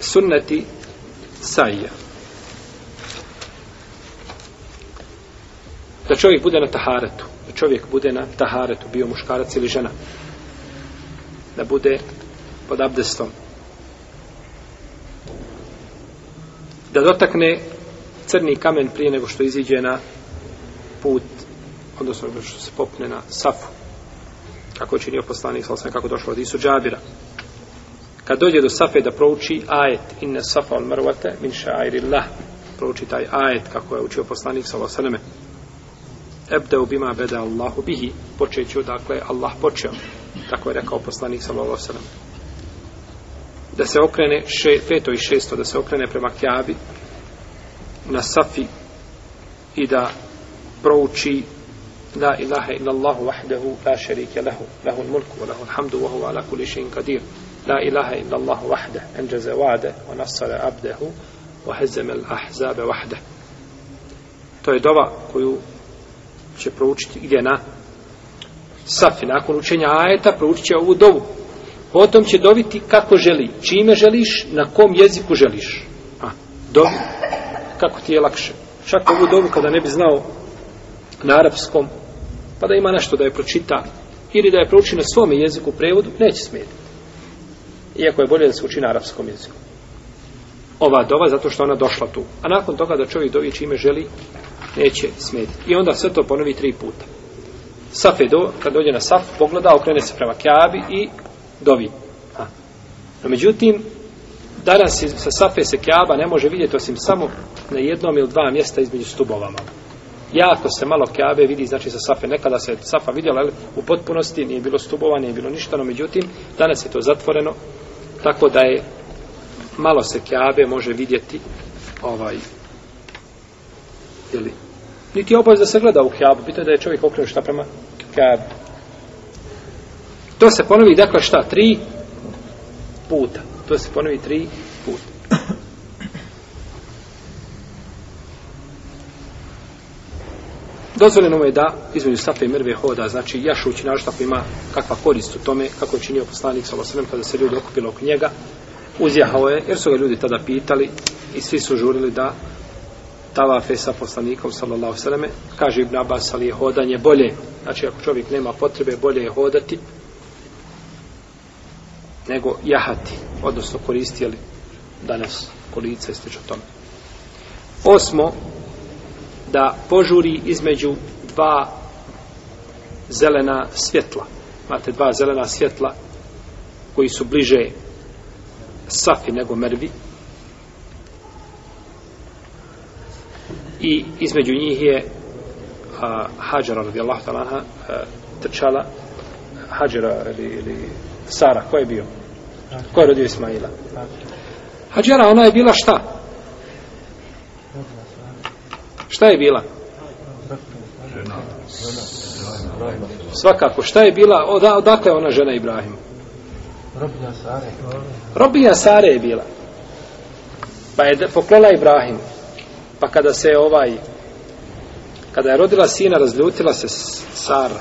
sunneti sajja. Da čovjek bude na taharetu. Da čovjek bude na taharetu, bio muškarac ili žena. Da bude pod abdestom. Da dotakne crni kamen prije nego što iziđe na put, odnosno što se popne na safu. Kako je činio poslanik, kako došlo od Isu Džabira. Džabira kad dođe do Safe da prouči ajet inna Safa wal Marwata min sha'airillah prouči taj ajet kako je učio poslanik sallallahu alejhi ve selleme ebdeu bima bada Allahu bihi počeću dakle Allah počeo tako je rekao poslanik sallallahu alejhi ve selleme da se okrene še, peto i šesto da se okrene prema Kjabi na Safi i da prouči la ilaha illa Allahu wahdahu la sharika lahu lahu al-mulku wa lahu al-hamdu wa huwa ala kulli shay'in qadir La ilaha illa Allah vahde, enđeze vade, onasale abdehu, vahezemel ahzabe vahde. To je dova koju će proučiti gdje na safi. Nakon učenja ajeta proučit će ovu dovu. Potom će dobiti kako želi, čime želiš, na kom jeziku želiš. A, dovi, kako ti je lakše. Čak ovu dovu kada ne bi znao na arapskom, pa da ima nešto da je pročita, ili da je prouči na svom jeziku prevodu, neće smijeti iako je bolje da se uči na arapskom jeziku. Ova dova zato što ona došla tu. A nakon toga da čovjek dovi čime želi, neće smetiti. I onda sve to ponovi tri puta. Saf je do, kad dođe na saf, pogleda, okrene se prema kjabi i dovi. Ha. No, međutim, danas je, sa safe se kjaba ne može vidjeti osim samo na jednom ili dva mjesta između stubova malo. Jako se malo kjabe vidi, znači sa safe, nekada se safa vidjela, ali u potpunosti nije bilo stubova, nije bilo ništa, no međutim, danas je to zatvoreno, tako da je malo se kjabe može vidjeti ovaj ili niti oboj da se gleda u kjabu bitno da je čovjek okrenut šta prema kjabu to se ponovi dakle šta tri puta to se ponovi tri dozvoljeno mu je da između Safe i Merve hoda, znači Jašuć na štapu ima kakva korist u tome, kako je činio poslanik sa Losanem kada se ljudi okupilo oko njega, uzjahao je, jer su ga ljudi tada pitali i svi su žurili da tavafe sa poslanikom sallallahu sallame, kaže Ibn Abbas, ali je hodanje bolje, znači ako čovjek nema potrebe, bolje je hodati nego jahati, odnosno koristili danas kolica i sl. tome. Osmo, da požuri između dva zelena svjetla. Imate dva zelena svjetla koji su bliže Safi nego Mervi. I između njih je a, Hađara radijallahu talaha trčala Hađara ili, ili Sara, ko je bio? Ko je rodio Ismaila? Hađara, ona je bila šta? Šta je bila? Svakako, šta je bila? Odakle ona žena Ibrahim? Robija Sare. Robija Sare je bila. Pa je poklela Ibrahim. Pa kada se ovaj kada je rodila sina, razljutila se Sara.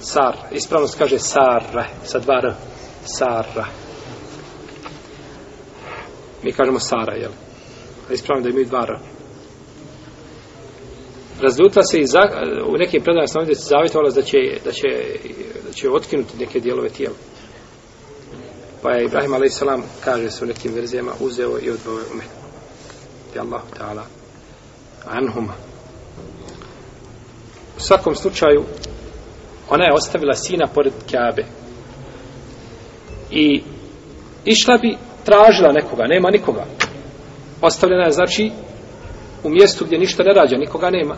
Sar, ispravno se kaže Sara, sa dva R. Sara. Mi kažemo Sara, jel? Ispravno da imaju dva R razljutila se i za, u nekim predanima stanovi da se zavjetovala da će, da, će, da će otkinuti neke dijelove tijela. Pa je Ibrahim a.s. kaže se u nekim verzijama uzeo i odvoje u metu. Te Allah ta'ala anhuma. U svakom slučaju ona je ostavila sina pored Kabe. I išla bi, tražila nekoga, nema nikoga. Ostavljena je znači u mjestu gdje ništa ne rađa, nikoga nema.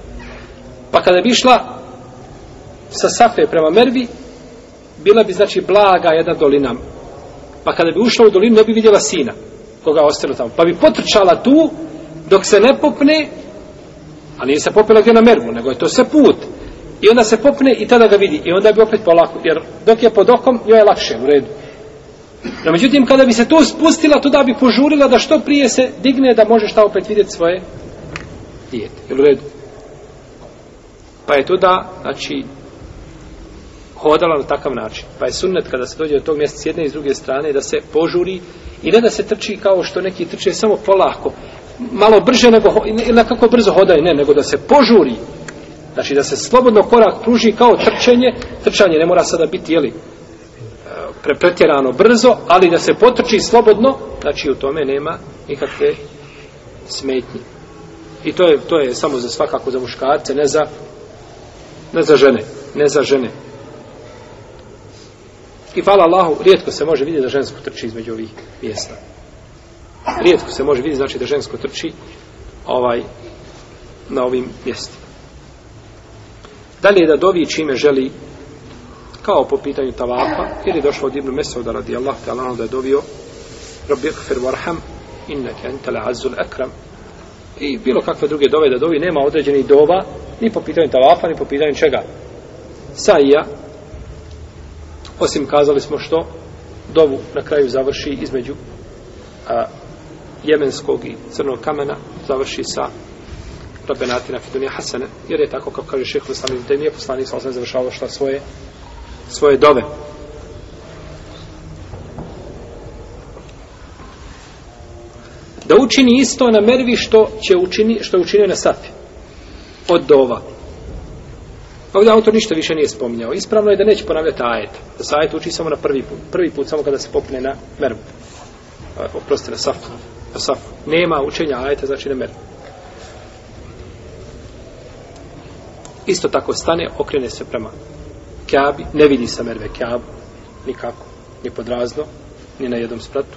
Pa kada bi išla sa Safe prema Mervi, bila bi znači blaga jedna dolina. Pa kada bi ušla u dolinu, ne bi vidjela sina koga ostalo tamo. Pa bi potrčala tu dok se ne popne, a nije se popila gdje na Mervu, nego je to sve put. I onda se popne i tada ga vidi. I onda bi opet polako, jer dok je pod okom, joj je lakše, u redu. No, međutim, kada bi se to spustila, tada bi požurila da što prije se digne da može šta opet vidjeti svoje dijete. Jel u redu? Pa je to da, znači, hodala na takav način. Pa je sunnet kada se dođe do tog mjesta s jedne i s druge strane da se požuri i ne da se trči kao što neki trče samo polako. Malo brže nego, ili na kako brzo hodaj, ne, nego da se požuri. Znači da se slobodno korak pruži kao trčanje, trčanje ne mora sada biti, jeli, prepretjerano brzo, ali da se potrči slobodno, znači u tome nema nikakve smetnje. I to je, to je samo za svakako za muškarce, ne za, ne za žene. Ne za žene. I hvala Allahu, rijetko se može vidjeti da žensko trči između ovih mjesta. Rijetko se može vidjeti znači da žensko trči ovaj na ovim mjestima. Dalje je da dovi čime želi kao po pitanju tavapa ili došlo od Ibnu Mesao da radi Allah ono da je dovio Rabbi Akfir Warham inneke entele azul ekram i bilo kakve druge dove da dovi, nema određenih dova, ni po pitanju talafa, ni po pitanju čega. Sajija, osim kazali smo što, dovu na kraju završi između a, jemenskog i crnog kamena, završi sa rabenatina Fidunija Hasene, jer je tako, kako kaže šehr Vesalim, da je nije poslanik, sa završavao što svoje, svoje dove. da učini isto na mervi što će učini, što je učinio na safi. Od dova. Ovdje autor ništa više nije spominjao. Ispravno je da neće ponavljati ajet. Da se ajet uči samo na prvi put. Prvi put samo kada se popne na mervu. Oprosti, na safu. Na safu. Nema učenja ajeta, znači na mervu. Isto tako stane, okrene se prema kjabi. Ne vidi sa merve kjabu. Nikako. Ni podrazno. Ni na jednom spratu.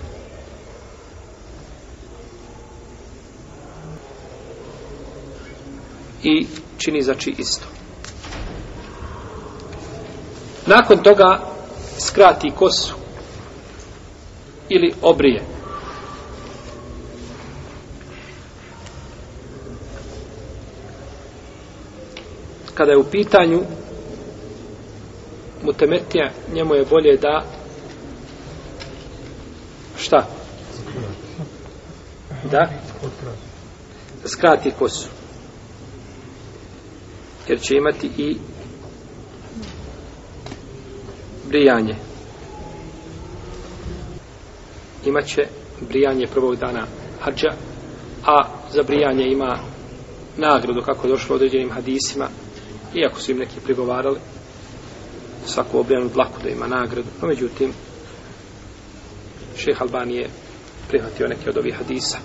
i čini znači isto. Nakon toga skrati kosu ili obrije. Kada je u pitanju mutemetija, njemu je bolje da šta? Da? Skrati kosu jer će imati i brijanje. Imaće brijanje prvog dana hađa, a za brijanje ima nagradu kako je došlo određenim hadisima, iako su im neki prigovarali, svaku obrijanu dlaku da ima nagradu. No, međutim, šeh Albanije prihvatio neke od ovih hadisa.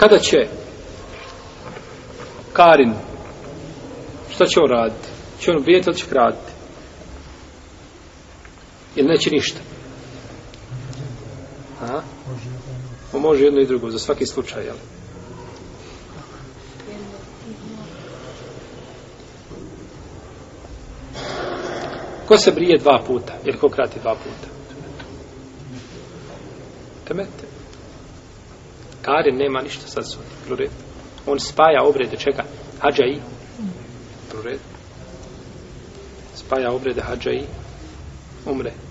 kada će Karin šta će on raditi? Će on ubijeti ili će kratiti? Ili neće ništa? A? On može jedno i drugo, za svaki slučaj, jel? Ko se brije dva puta? Ili ko krati dva puta? Temete. Karim nema ništa sa sobom. On spaja obrede čega? Hadža i Spaja obrede hadža i umre.